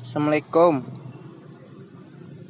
Assalamualaikum.